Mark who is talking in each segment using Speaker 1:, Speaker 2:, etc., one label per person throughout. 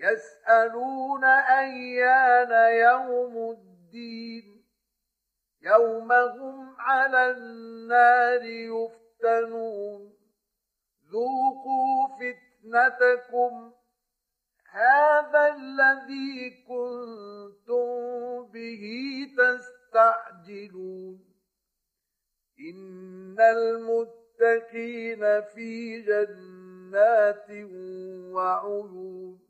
Speaker 1: يسألون أيان يوم الدين. يوم هم على النار يفتنون. ذوقوا فتنتكم. هذا الذي كنتم به تستعجلون. إن المتقين في جنات وعيون.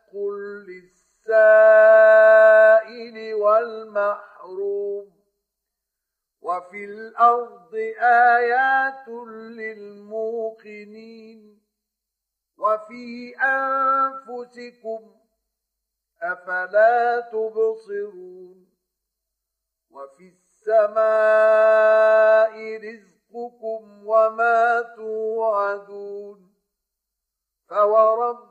Speaker 1: للسائل والمحروم وفي الأرض آيات للموقنين وفي أنفسكم أفلا تبصرون وفي السماء رزقكم وما توعدون فورب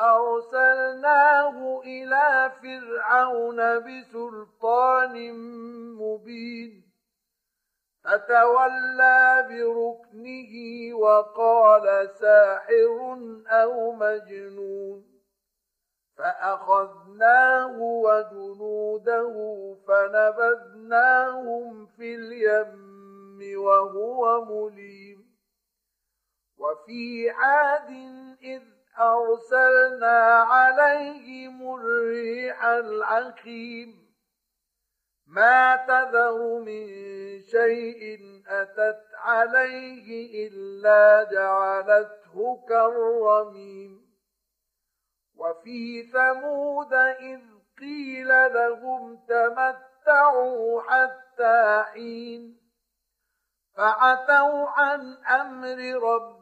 Speaker 1: أرسلناه إلى فرعون بسلطان مبين فتولى بركنه وقال ساحر أو مجنون فأخذناه وجنوده فنبذناهم في اليم وهو مليم. وفي عاد إذ أرسلنا عليهم الريح العقيم. ما تذر من شيء أتت عليه إلا جعلته كالرميم. وفي ثمود إذ قيل لهم تمتعوا حتى حين. فعتوا عن أمر ربهم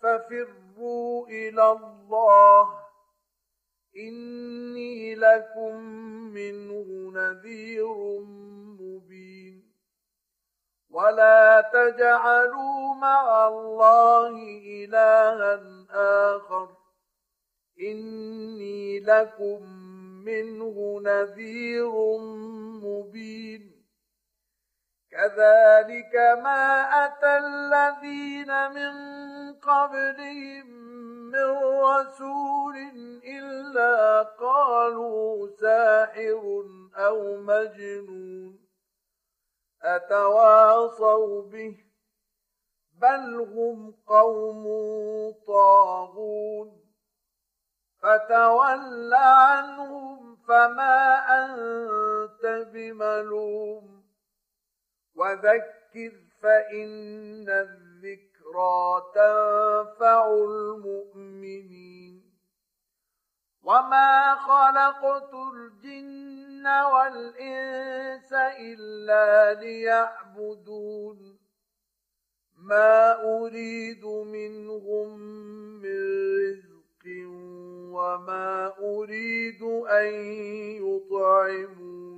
Speaker 1: ففروا إلى الله. إني لكم منه نذير مبين. ولا تجعلوا مع الله إلها آخر. إني لكم منه نذير مبين. كذلك ما أتى الذين من قبلهم من رسول إلا قالوا ساحر أو مجنون أتواصوا به بل هم قوم طاغون فتول عنهم فما أنت بملوم وذكر فإن الذكرى تنفع المؤمنين. وما خلقت الجن والإنس إلا ليعبدون. ما أريد منهم من رزق وما أريد أن يطعمون.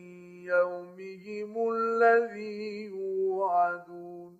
Speaker 1: يومهم الذي يوعدون